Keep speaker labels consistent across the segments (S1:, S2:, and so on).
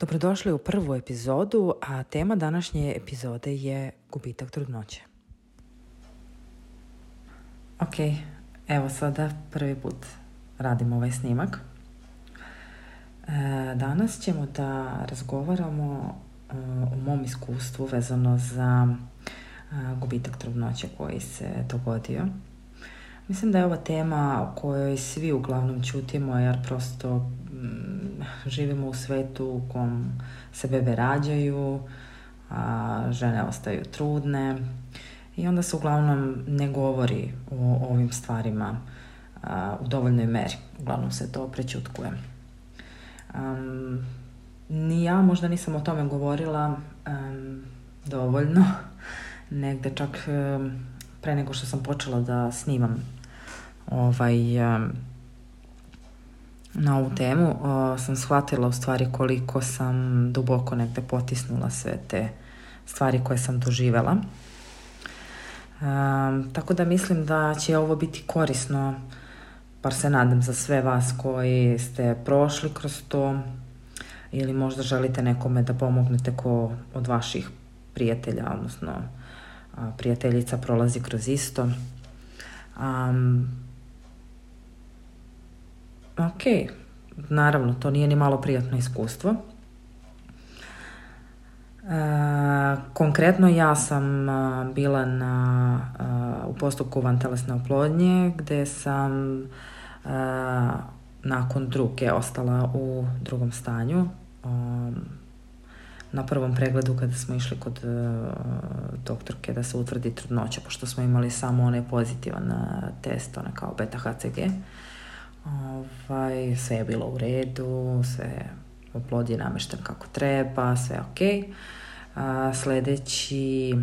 S1: Dobrodošli u prvu epizodu, a tema današnje epizode je gubitak trudnoće. Ok, evo sada prvi put radimo ovaj snimak. E, danas ćemo da razgovaramo e, o mom iskustvu vezano za e, gubitak trudnoće koji se dogodio. Mislim da je ova tema o kojoj svi uglavnom čutimo jer prosto živimo u svetu u kom se bebe rađaju, a žene ostaju trudne i onda se uglavnom ne govori o ovim stvarima a, u dovoljnoj meri. Uglavnom se to prećutkuje. Um, ni ja možda nisam o tome govorila um, dovoljno, negde čak um, pre nego što sam počela da snimam ovaj um, na ovu temu o, uh, sam shvatila u stvari koliko sam duboko negde potisnula sve te stvari koje sam doživela. E, tako da mislim da će ovo biti korisno, par se nadam za sve vas koji ste prošli kroz to ili možda želite nekome da pomognete ko od vaših prijatelja, odnosno prijateljica prolazi kroz isto. Um, ok, naravno, to nije ni malo prijatno iskustvo. E, konkretno ja sam e, bila na, e, u postupku vantelesne oplodnje gde sam e, nakon druge ostala u drugom stanju. E, na prvom pregledu kada smo išli kod e, doktorke da se utvrdi trudnoća, pošto smo imali samo onaj pozitivan test, ona kao beta-HCG. Ovaj, sve je bilo u redu, sve u plod je namešten kako treba, sve je okej. A, sledeći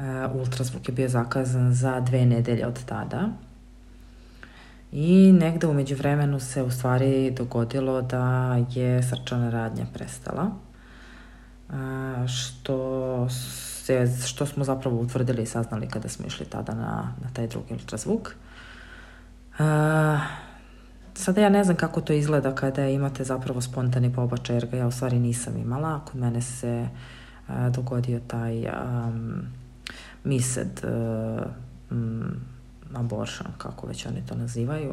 S1: a, ultrazvuk je bio zakazan za dve nedelje od tada. I negde umeđu vremenu se u stvari dogodilo da je srčana radnja prestala. A, što, se, što smo zapravo utvrdili i saznali kada smo išli tada na, na taj drugi ultrazvuk. Uh, sada ja ne znam kako to izgleda kada imate zapravo spontani pobačaj, jer ga ja u stvari nisam imala. Kod mene se uh, dogodio taj um, mised uh, um, abortion, kako već oni to nazivaju,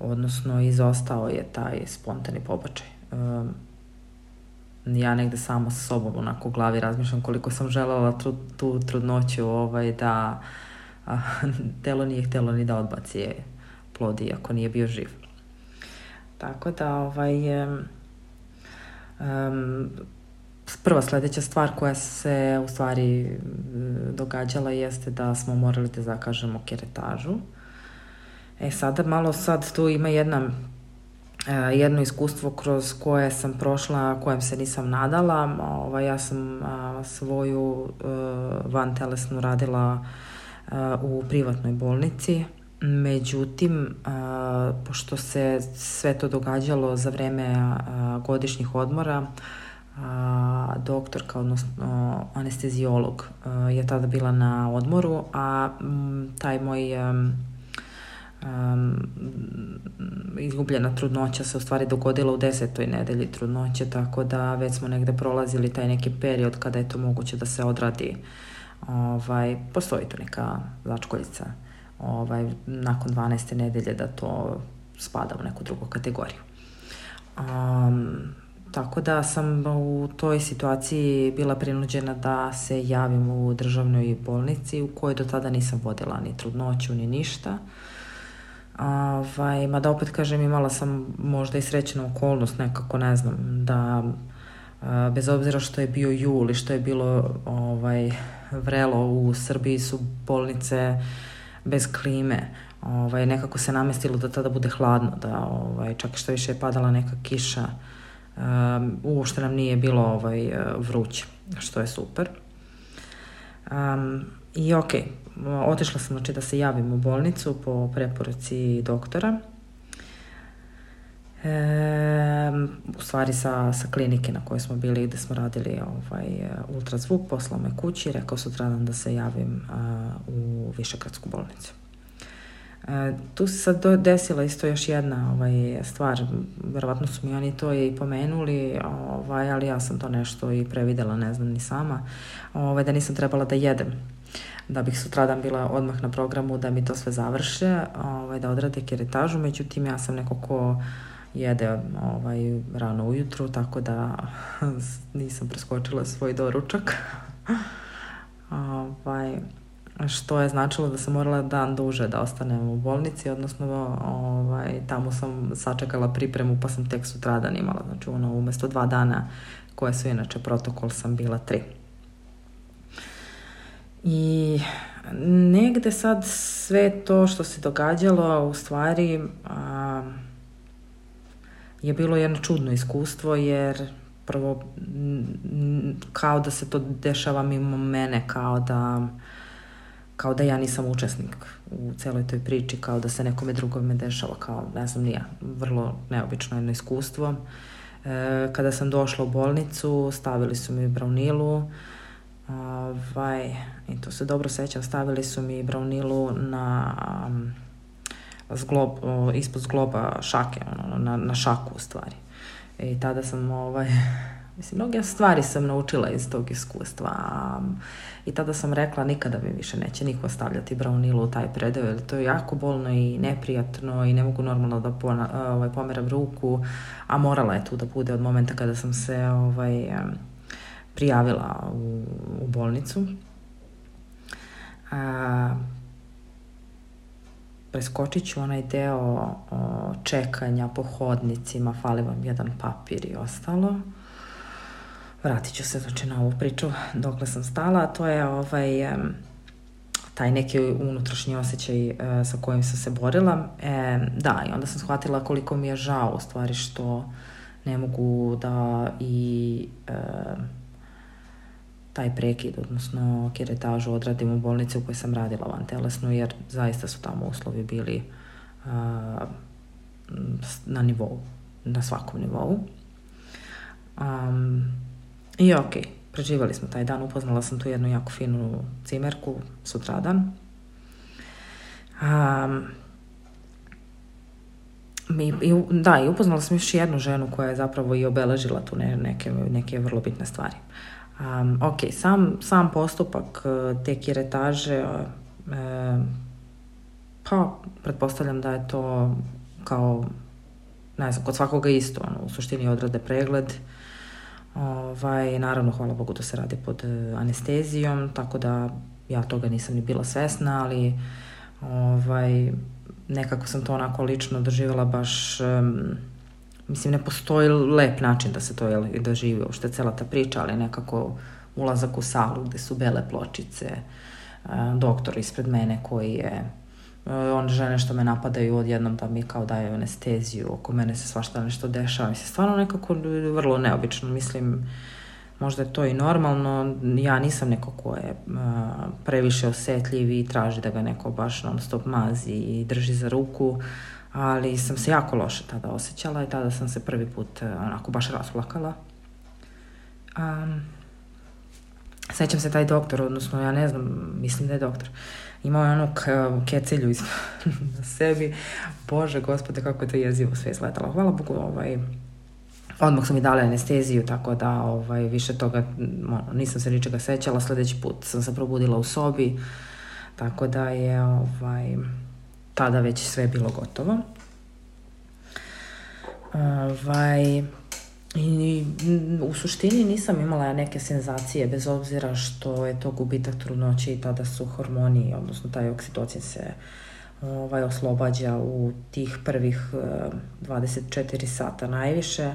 S1: odnosno izostao je taj spontani pobačaj. Um, ja negde sama sa sobom onako u glavi razmišljam koliko sam želela tu, tu trudnoću ovaj, da a, telo nije htelo ni da odbaci je plod ako nije bio živ. Tako da ovaj, um, prva sljedeća stvar koja se u stvari mm, događala jeste da smo morali da zakažemo keretažu. E sada malo sad tu ima jedna e, jedno iskustvo kroz koje sam prošla, kojem se nisam nadala. Ovaj, ja sam svoju e, vantelesnu radila e, u privatnoj bolnici Međutim, pošto se sve to događalo za vreme godišnjih odmora, doktorka, odnosno anestezijolog, je tada bila na odmoru, a taj moj a, um, izgubljena trudnoća se u stvari dogodila u desetoj nedelji trudnoće, tako da već smo negde prolazili taj neki period kada je to moguće da se odradi. Ovaj, postoji tu neka začkoljica ovaj, nakon 12. nedelje da to spada u neku drugu kategoriju. Um, tako da sam u toj situaciji bila prinuđena da se javim u državnoj bolnici u kojoj do tada nisam vodila ni trudnoću ni ništa. Ovaj, mada opet kažem imala sam možda i srećnu okolnost nekako ne znam da bez obzira što je bio jul i što je bilo ovaj, vrelo u Srbiji su bolnice uh, bez klime. Ovaj, nekako se namestilo da tada bude hladno, da ovaj, čak što više je padala neka kiša. Um, uopšte nam nije bilo ovaj, vruće, što je super. Um, I ok, otišla sam znači, da se javim u bolnicu po preporuci doktora E, u stvari sa, sa klinike na kojoj smo bili gde smo radili ovaj, ultrazvuk, poslao me kući, rekao sutradan da se javim a, u Višegradsku bolnicu. E, tu se sad desila isto još jedna ovaj, stvar, verovatno su mi oni to i pomenuli, ovaj, ali ja sam to nešto i previdela, ne znam ni sama, ovaj, da nisam trebala da jedem da bih sutradan bila odmah na programu da mi to sve završe, ovaj, da odrade kiretažu, međutim ja sam neko ko jede ovaj, rano ujutru, tako da nisam preskočila svoj doručak. ovaj, što je značilo da sam morala dan duže da ostanem u bolnici, odnosno ovaj, tamo sam sačekala pripremu pa sam tek sutradan imala, znači ono umesto dva dana koje su inače protokol sam bila tri. I negde sad sve to što se događalo u stvari a, je bilo jedno čudno iskustvo jer prvo kao da se to dešava mimo mene, kao da kao da ja nisam učesnik u celoj toj priči, kao da se nekome drugome dešava, kao ne znam nija, vrlo neobično jedno iskustvo. E, kada sam došla u bolnicu, stavili su mi braunilu, ovaj, i to se dobro sećam, stavili su mi braunilu na um, zglob, ispod zgloba šake, ono, na, na šaku u stvari. I e, tada sam, ovaj, mislim, mnoge stvari sam naučila iz tog iskustva. I tada sam rekla, nikada mi više neće niko stavljati braunilu u taj predeo, jer to je jako bolno i neprijatno i ne mogu normalno da pona, ovaj, pomeram ruku, a morala je tu da bude od momenta kada sam se ovaj, prijavila u, u bolnicu. A, preskočit ću onaj deo o, čekanja po hodnicima, fali vam jedan papir i ostalo. Vratit ću se znači, na ovu priču dokle sam stala, to je ovaj, taj neki unutrašnji osjećaj e, sa kojim sam se borila. E, da, i onda sam shvatila koliko mi je žao u stvari što ne mogu da i e, taj prekid, odnosno kiretažu odradim u bolnici u kojoj sam radila van telesnu, jer zaista su tamo uslovi bili uh, na nivou, na svakom nivou. Um, I ok, preživali smo taj dan, upoznala sam tu jednu jako finu cimerku sutradan. Um, mi, i, da, i upoznala sam još jednu ženu koja je zapravo i obeležila tu ne, neke, neke vrlo bitne stvari. Um, ok, sam, sam postupak e, te kiretaže, e, pa pretpostavljam da je to kao, ne znam, kod svakoga isto, ono, u suštini odrade pregled, Ovaj, naravno, hvala Bogu, da se radi pod e, anestezijom, tako da ja toga nisam ni bila svesna, ali ovaj, nekako sam to onako lično doživjela baš um, mislim, ne postoji lep način da se to, jel, da živi uopšte cela ta priča, ali nekako ulazak u salu gde su bele pločice, e, doktor ispred mene koji je e, one žene što me napadaju odjednom da mi kao daju anesteziju, oko mene se svašta nešto dešava, mislim, stvarno nekako vrlo neobično, mislim, možda je to i normalno, ja nisam neko ko je uh, previše osetljiv i traži da ga neko baš non stop mazi i drži za ruku, ali sam se jako loše tada osjećala i tada sam se prvi put e, onako baš rasplakala. Um, sećam se taj doktor, odnosno ja ne znam, mislim da je doktor, imao je onu e, kecelju iz, na sebi. Bože, gospode, kako je to jezivo sve izgledalo. Hvala Bogu, ovaj, odmah su mi dali anesteziju, tako da ovaj, više toga nisam se ničega sećala. Sledeći put sam se probudila u sobi, tako da je ovaj, tada već sve bilo gotovo. Ovaj, i u suštini nisam imala neke senzacije bez obzira što je to gubitak trudnoće i tada su hormoni, odnosno taj oksitocin se ovaj, oslobađa u tih prvih 24 eh, sata najviše.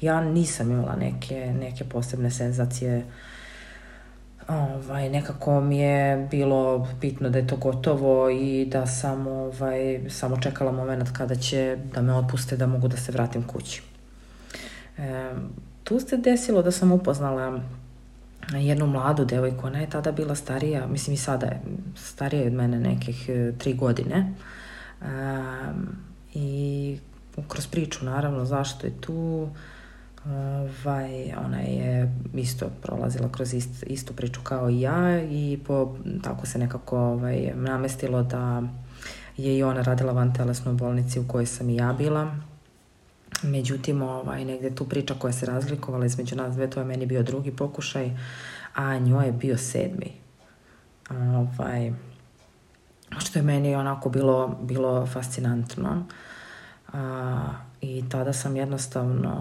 S1: Ja nisam imala neke, neke posebne senzacije uh, ovaj, nekako mi je bilo bitno da je to gotovo i da sam ovaj, samo čekala moment kada će da me otpuste da mogu da se vratim kući. E, tu se desilo da sam upoznala jednu mladu devojku, ona je tada bila starija, mislim i sada je starija od mene nekih e, tri godine. E, I kroz priču naravno zašto je tu, e, Ovaj, ona je isto prolazila kroz ist, istu priču kao i ja i po, tako se nekako ovaj, namestilo da je i ona radila van telesnoj bolnici u kojoj sam i ja bila. Međutim, ovaj, negde tu priča koja se razlikovala između nas dve, to je meni bio drugi pokušaj, a njoj je bio sedmi. Ovaj, što je meni onako bilo, bilo fascinantno. A, I tada sam jednostavno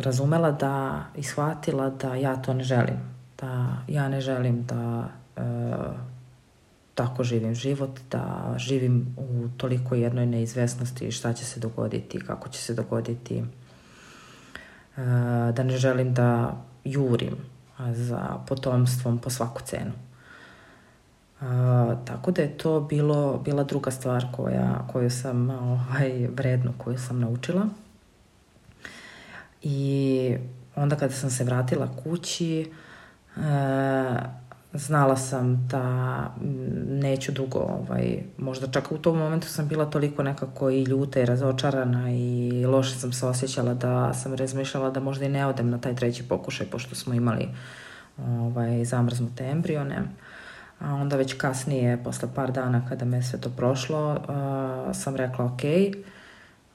S1: razumela da i shvatila da ja to ne želim. Da ja ne želim da e, tako živim život, da živim u toliko jednoj neizvesnosti šta će se dogoditi, kako će se dogoditi. E, da ne želim da jurim za potomstvom po svaku cenu. A, e, tako da je to bilo, bila druga stvar koja, koju sam ovaj, vredno, koju sam naučila. I onda kada sam se vratila kući, e, znala sam da neću dugo, ovaj, možda čak u tom momentu sam bila toliko nekako i ljuta i razočarana i loše sam se osjećala da sam razmišljala da možda i ne odem na taj treći pokušaj pošto smo imali ovaj, zamrznute embrione. A onda već kasnije, posle par dana kada me sve to prošlo, uh, sam rekla ok,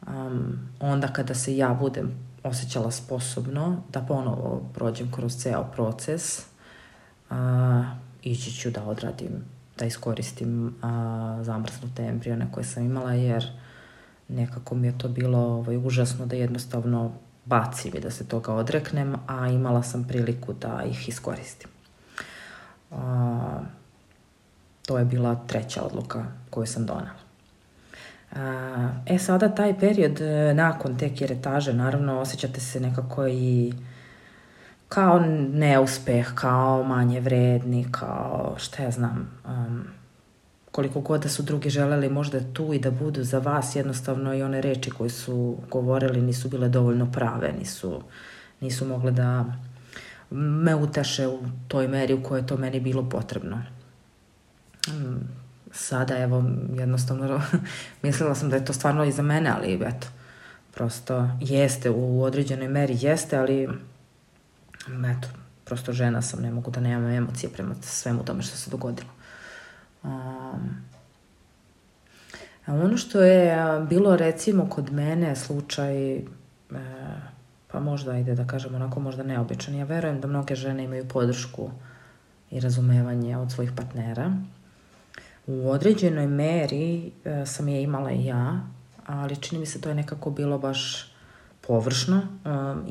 S1: um, onda kada se ja budem osjećala sposobno da ponovo prođem kroz ceo proces. A, ići ću da odradim, da iskoristim a, zamrznute embrione koje sam imala, jer nekako mi je to bilo ovaj, užasno da jednostavno bacim i da se toga odreknem, a imala sam priliku da ih iskoristim. A, to je bila treća odluka koju sam donala. E sada taj period e, nakon te kiretaže, naravno osjećate se nekako i kao neuspeh, kao manje vredni, kao šta ja znam, um, koliko god da su drugi želeli možda tu i da budu za vas, jednostavno i one reči koje su govorili nisu bile dovoljno prave, nisu, nisu mogle da me utaše u toj meri u kojoj je to meni bilo potrebno. Um, sada evo jednostavno mislila sam da je to stvarno i za mene, ali eto, prosto jeste u određenoj meri jeste, ali eto, prosto žena sam, ne mogu da nemam emocije prema svemu tome što se dogodilo. Um, a ono što je bilo recimo kod mene slučaj, e, pa možda ajde da kažem onako možda neobičan, ja verujem da mnoge žene imaju podršku i razumevanje od svojih partnera, U određenoj meri e, sam je imala i ja, ali čini mi se to je nekako bilo baš površno, e,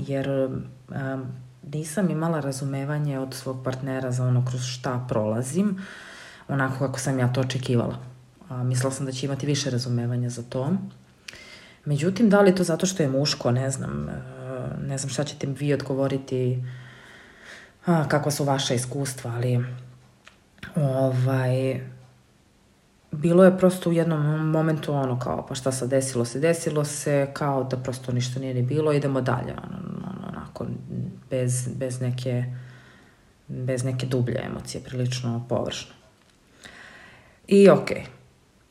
S1: jer e, nisam imala razumevanje od svog partnera za ono kroz šta prolazim, onako kako sam ja to očekivala. Mislila sam da će imati više razumevanja za to. Međutim, da li to zato što je muško, ne znam, ne znam šta ćete vi odgovoriti a, kakva su vaša iskustva, ali ovaj, bilo je prosto u jednom momentu ono kao, pa šta se desilo se, desilo se, kao da prosto ništa nije ni bilo, idemo dalje, ono, ono onako, bez, bez neke, bez neke dublje emocije, prilično površno. I okej, okay.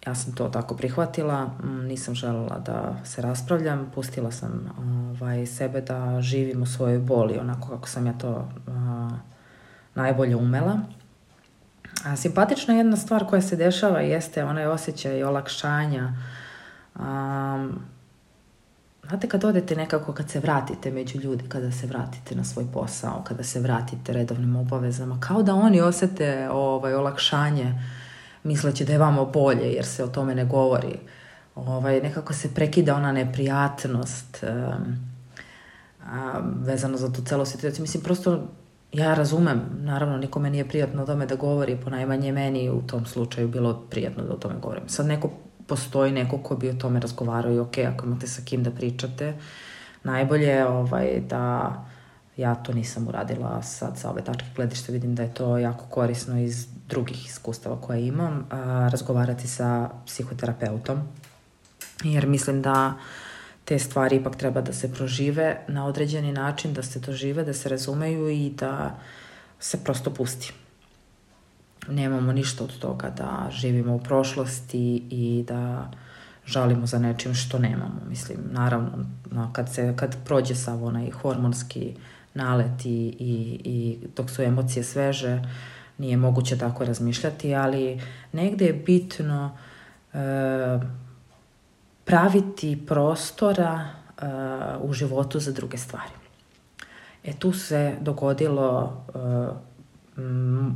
S1: Ja sam to tako prihvatila, nisam želela da se raspravljam, pustila sam ovaj, sebe da živim u svojoj boli, onako kako sam ja to a, najbolje umela. A, simpatična jedna stvar koja se dešava jeste onaj osjećaj olakšanja. Um, znate kad odete nekako, kad se vratite među ljudi, kada se vratite na svoj posao, kada se vratite redovnim obavezama, kao da oni osete ovaj, olakšanje misleći da je vama bolje jer se o tome ne govori. Ovaj, nekako se prekida ona neprijatnost um, a, vezano za tu celu situaciju. Mislim, prosto ja razumem, naravno nikome nije prijatno o tome da govori, najmanje meni u tom slučaju bilo prijatno da o tome govorim. Sad neko postoji neko ko bi o tome razgovarao i ok, ako imate sa kim da pričate, najbolje je ovaj, da ja to nisam uradila sad sa ove tačke gledišta, vidim da je to jako korisno iz drugih iskustava koje imam, a, razgovarati sa psihoterapeutom, jer mislim da uh, te stvari ipak treba da se prožive na određeni način, da se dožive, da se razumeju i da se prosto pusti. Nemamo ništa od toga da živimo u prošlosti i da žalimo za nečim što nemamo. Mislim, naravno, no, kad, se, kad prođe sav onaj hormonski nalet i, i, i dok su emocije sveže, nije moguće tako razmišljati, ali negde je bitno e, praviti prostora uh, u životu za druge stvari. E tu se dogodilo, uh,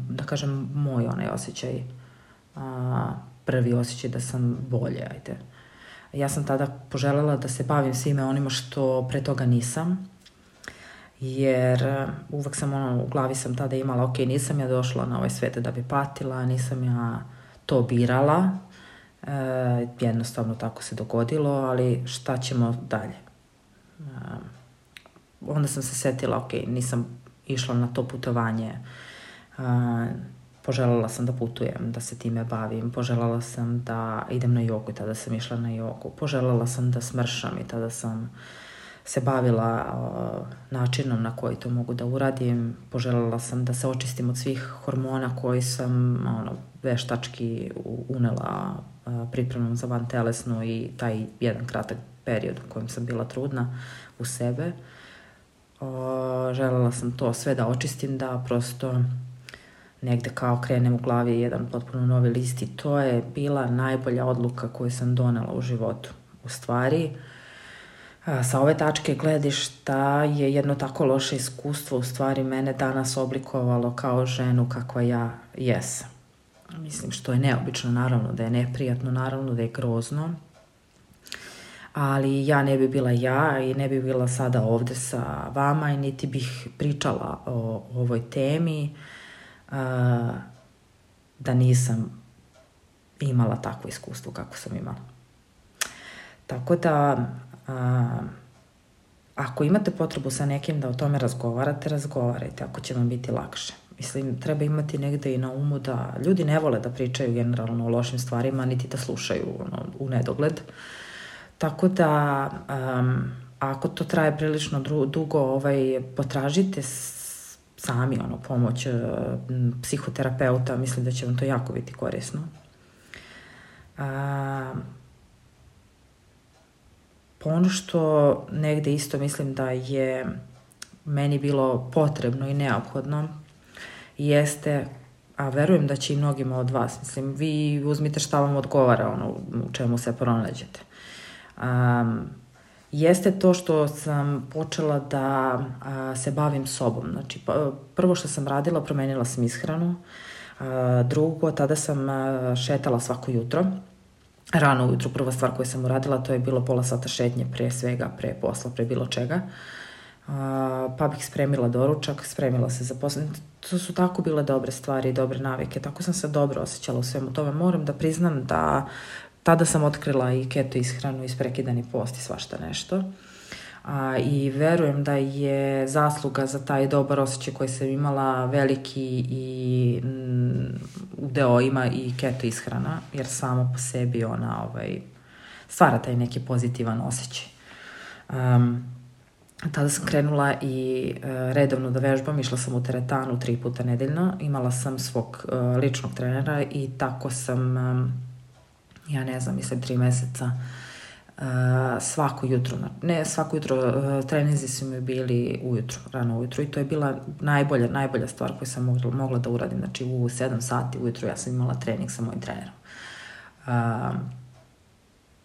S1: da kažem, moj onaj osjećaj, uh, prvi osjećaj da sam bolje, ajde. Ja sam tada poželjela da se bavim svime onima što pre toga nisam, jer uvek sam ono, u glavi sam tada imala, ok, nisam ja došla na ovaj svet da bi patila, nisam ja to birala, E, jednostavno tako se dogodilo, ali šta ćemo dalje? E, onda sam se setila, ok, nisam išla na to putovanje, e, eh, poželala sam da putujem, da se time bavim, poželala sam da idem na jogu i tada sam išla na jogu, poželala sam da smršam i tada sam se bavila načinom na koji to mogu da uradim. Poželjela sam da se očistim od svih hormona koji sam ono, veštački unela pripremom za van telesnu i taj jedan kratak period u kojem sam bila trudna u sebe. O, želela sam to sve da očistim, da prosto negde kao krenem u glavi jedan potpuno novi list i to je bila najbolja odluka koju sam donela u životu. U stvari, uh, sa ove tačke gledišta je jedno tako loše iskustvo u stvari mene danas oblikovalo kao ženu kakva ja jesam. Mislim što je neobično, naravno da je neprijatno, naravno da je grozno, ali ja ne bi bila ja i ne bi bila sada ovde sa vama i niti bih pričala o, o ovoj temi a, da nisam imala takvo iskustvo kako sam imala. Tako da a, ako imate potrebu sa nekim da o tome razgovarate, razgovarajte, ako će vam biti lakše. Mislim, treba imati negde i na umu da ljudi ne vole da pričaju generalno o lošim stvarima, niti da slušaju ono, u nedogled. Tako da, um, ako to traje prilično dugo, ovaj, potražite sami ono, pomoć uh, psihoterapeuta, mislim da će vam to jako biti korisno. Um, Pa ono što negde isto mislim da je meni bilo potrebno i neophodno jeste, a verujem da će i mnogima od vas, mislim, vi uzmite šta vam odgovara, ono, u čemu se pronađete. Um, jeste to što sam počela da a, se bavim sobom. Znači, pa, prvo što sam radila, promenila sam ishranu. A, drugo, tada sam a, šetala svako jutro rano ujutru prva stvar koju sam uradila to je bilo pola sata šetnje pre svega, pre posla, pre bilo čega. A, pa bih spremila doručak, spremila se za posao. To su tako bile dobre stvari i dobre navike. Tako sam se dobro osjećala u svemu tome. Moram da priznam da tada sam otkrila i keto ishranu, i isprekidani post i svašta nešto. A, I verujem da je zasluga za taj dobar osjećaj koji sam imala veliki i deo ima i keto ishrana, jer samo po sebi ona ovaj, stvara taj neki pozitivan osjećaj. Um, tada sam krenula i e, redovno da vežbam, išla sam u teretanu tri puta nedeljno, imala sam svog e, ličnog trenera i tako sam, e, ja ne znam, mislim tri meseca, e, svako jutro, ne svako jutro, trenizi su mi bili ujutro, rano ujutro i to je bila najbolja, najbolja stvar koju sam mogla, mogla da uradim, znači u 7 sati ujutro ja sam imala trening sa mojim trenerom.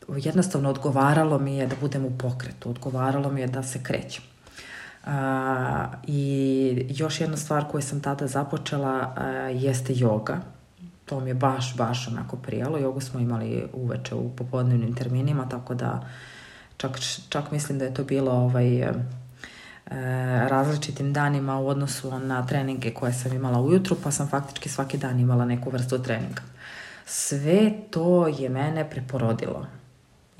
S1: Uh, jednostavno odgovaralo mi je da budem u pokretu, odgovaralo mi je da se krećem. Uh, I još jedna stvar koju sam tada započela uh, jeste joga to mi je baš, baš onako prijalo. Jogu smo imali uveče u popodnevnim terminima, tako da čak, čak mislim da je to bilo ovaj, e, različitim danima u odnosu na treninge koje sam imala ujutru, pa sam faktički svaki dan imala neku vrstu treninga. Sve to je mene preporodilo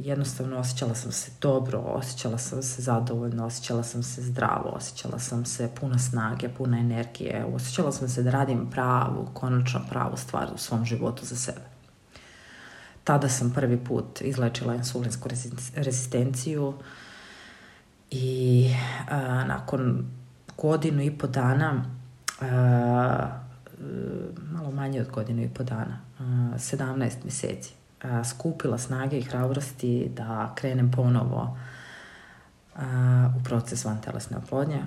S1: jednostavno osjećala sam se dobro, osjećala sam se zadovoljno, osjećala sam se zdravo, osjećala sam se puna snage, puna energije, osjećala sam se da radim pravu, konačno pravu stvar u svom životu za sebe. Tada sam prvi put izlečila insulinsku rezistenciju i a, nakon godinu i po dana a, e, malo manje od godinu i po dana, a, 17 meseci skupila snage i hrabrosti da krenem ponovo u proces van telesne oplodnje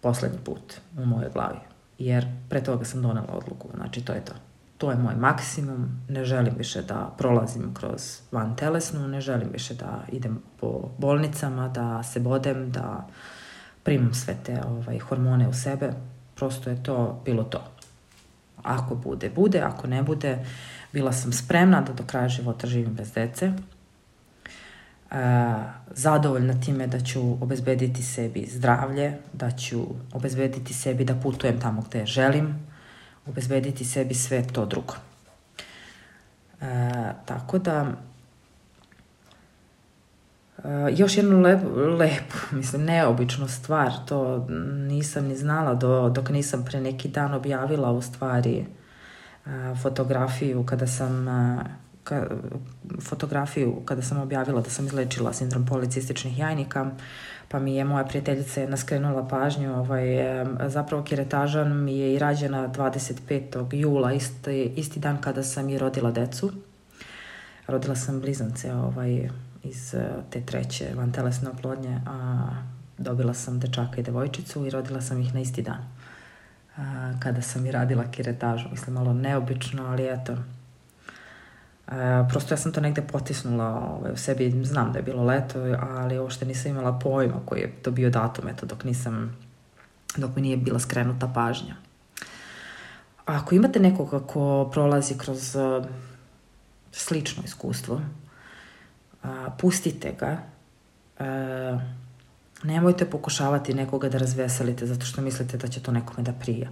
S1: poslednji put u mojoj glavi. Jer pre toga sam donela odluku, znači to je to. To je moj maksimum, ne želim više da prolazim kroz van telesnu, ne želim više da idem po bolnicama, da se bodem, da primam sve te ovaj, hormone u sebe. Prosto je to bilo to. Ako bude, bude, ako ne bude, Bila sam spremna da do kraja života živim bez dece. E, zadovoljna time da ću obezbediti sebi zdravlje, da ću obezbediti sebi da putujem tamo gde želim, obezbediti sebi sve to drugo. E, tako da, e, još jednu lep, mislim, neobičnu stvar, to nisam ni znala do, dok nisam pre neki dan objavila u stvari uh, fotografiju kada sam ka, fotografiju kada sam objavila da sam izlečila sindrom policističnih jajnika, pa mi je moja prijateljica jedna skrenula pažnju, ovaj, zapravo kiretažan mi je i rađena 25. jula, isti, isti dan kada sam i rodila decu. Rodila sam blizance ovaj, iz e, te treće vantelesne oplodnje, a dobila sam dečaka i devojčicu i rodila sam ih na isti dan a, kada sam i radila kiretažu. Mislim, malo neobično, ali eto. E, prosto ja sam to negde potisnula ovaj, u sebi, znam da je bilo leto, ali uopšte nisam imala pojma koji je to bio datum, eto, dok nisam, dok mi nije bila skrenuta pažnja. Ako imate nekoga ko prolazi kroz slično iskustvo, a, pustite ga, a, Nemojte pokušavati nekoga da razveselite zato što mislite da će to nekome da prija.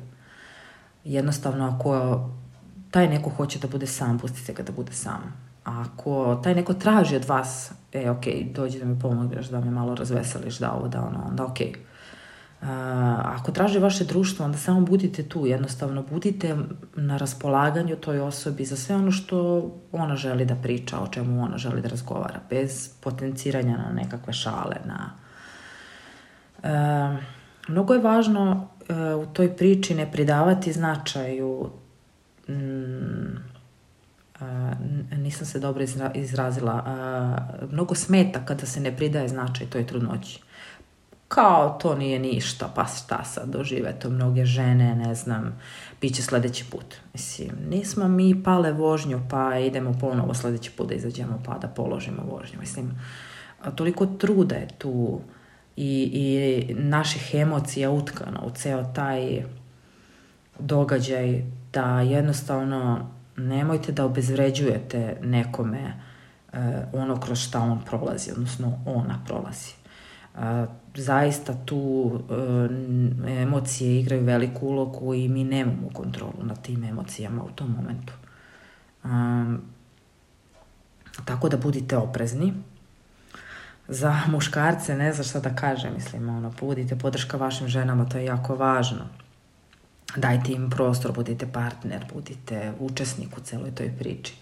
S1: Jednostavno, ako taj neko hoće da bude sam, pustite ga da bude sam. A ako taj neko traži od vas, e, ok, dođi da mi pomogneš, da me malo razveseliš, da ovo, da ono, onda ok. Uh, ako traži vaše društvo, onda samo budite tu, jednostavno budite na raspolaganju toj osobi za sve ono što ona želi da priča, o čemu ona želi da razgovara, bez potenciranja na nekakve šale, na Ehm, mnogo je važno eh, u toj priči ne pridavati značaju mm, eh, nisam se dobro izrazila eh, mnogo smeta kada se ne pridaje značaj toj trudnoći kao to nije ništa, pa šta sad dožive to mnoge žene, ne znam, bit će sljedeći put. Mislim, nismo mi pale vožnju pa idemo ponovo sledeći put da izađemo pa da položimo vožnju. Mislim, toliko truda je tu i, i naših emocija utkano u ceo taj događaj da jednostavno nemojte da obezvređujete nekome uh, ono kroz šta on prolazi, odnosno ona prolazi. Uh, zaista tu uh, emocije igraju veliku ulogu i mi nemamo kontrolu nad tim emocijama u tom momentu. Um, tako da budite oprezni za muškarce, ne znam šta da kažem, mislim, ono, budite podrška vašim ženama, to je jako važno. Dajte im prostor, budite partner, budite učesnik u celoj toj priči.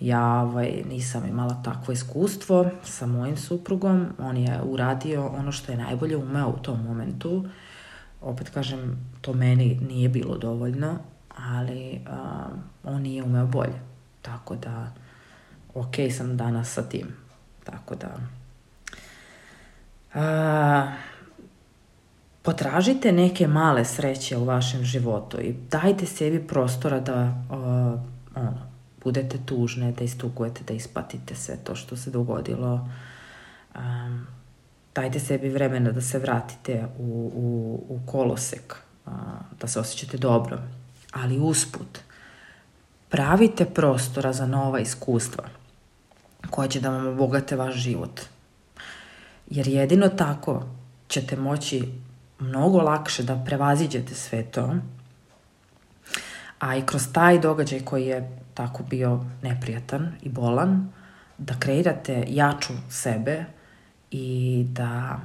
S1: Ja ovaj, nisam imala takvo iskustvo sa mojim suprugom, on je uradio ono što je najbolje umeo u tom momentu. Opet kažem, to meni nije bilo dovoljno, ali uh, on nije umeo bolje. Tako da, ok sam danas sa tim. Tako da, a, potražite neke male sreće u vašem životu i dajte sebi prostora da uh, ono, budete tužne, da istugujete, da ispatite sve to što se dogodilo. A, dajte sebi vremena da se vratite u, u, u kolosek, a, da se osjećate dobro, ali usput pravite prostora za nova iskustva koja će da vam obogate vaš život. Jer jedino tako ćete moći mnogo lakše da prevaziđete sve to, a i kroz taj događaj koji je tako bio neprijatan i bolan, da kreirate jaču sebe i da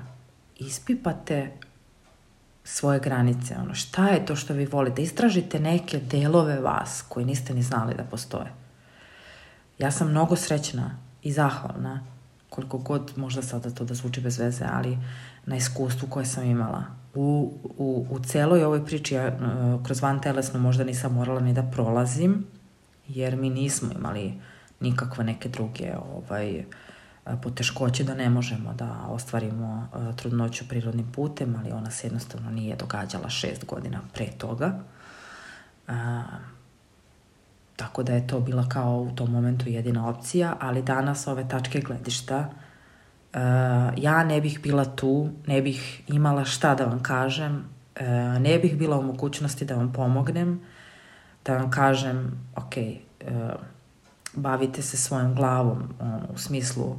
S1: ispipate svoje granice, ono šta je to što vi volite, istražite neke delove vas koji niste ni znali da postoje. Ja sam mnogo srećna i zahvalna koliko god možda sada to da zvuči bez veze, ali na iskustvu koje sam imala. U, u, u celoj ovoj priči ja e, kroz van telesno možda nisam morala ni da prolazim, jer mi nismo imali nikakve neke druge ovaj, e, poteškoće da ne možemo da ostvarimo e, trudnoću prirodnim putem, ali ona se jednostavno nije događala šest godina pre toga. Tako da je to bila kao u tom momentu jedina opcija, ali danas ove tačke gledišta, uh, ja ne bih bila tu, ne bih imala šta da vam kažem, uh, ne bih bila u mogućnosti da vam pomognem, da vam kažem, ok, uh, bavite se svojom glavom, um, u smislu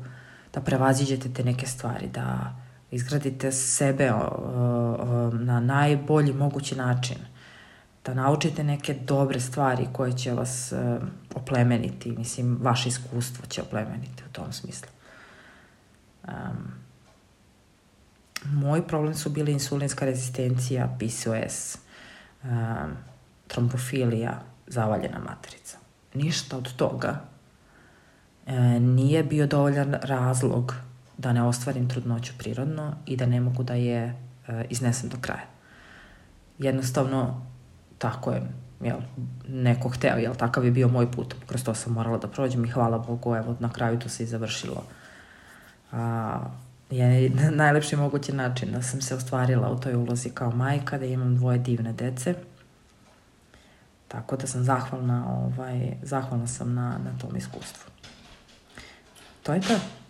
S1: da prevaziđete te neke stvari, da izgradite sebe uh, uh, na najbolji mogući način – da naučite neke dobre stvari koje će vas uh, oplemeniti, mislim, vaše iskustvo će oplemeniti u tom smislu. Um, moj problem su bili insulinska rezistencija, PCOS, um, trombofilija, zavaljena materica. Ništa od toga e, nije bio dovoljan razlog da ne ostvarim trudnoću prirodno i da ne mogu da je e, iznesem do kraja. Jednostavno, tako je, jel, neko hteo, jel, takav je bio moj put, kroz to sam morala da prođem i hvala Bogu, evo, na kraju to se i završilo. A, je na najlepši mogući način da sam se ostvarila u toj ulozi kao majka, da imam dvoje divne dece. Tako da sam zahvalna, ovaj, zahvalna sam na, na tom iskustvu. To je to.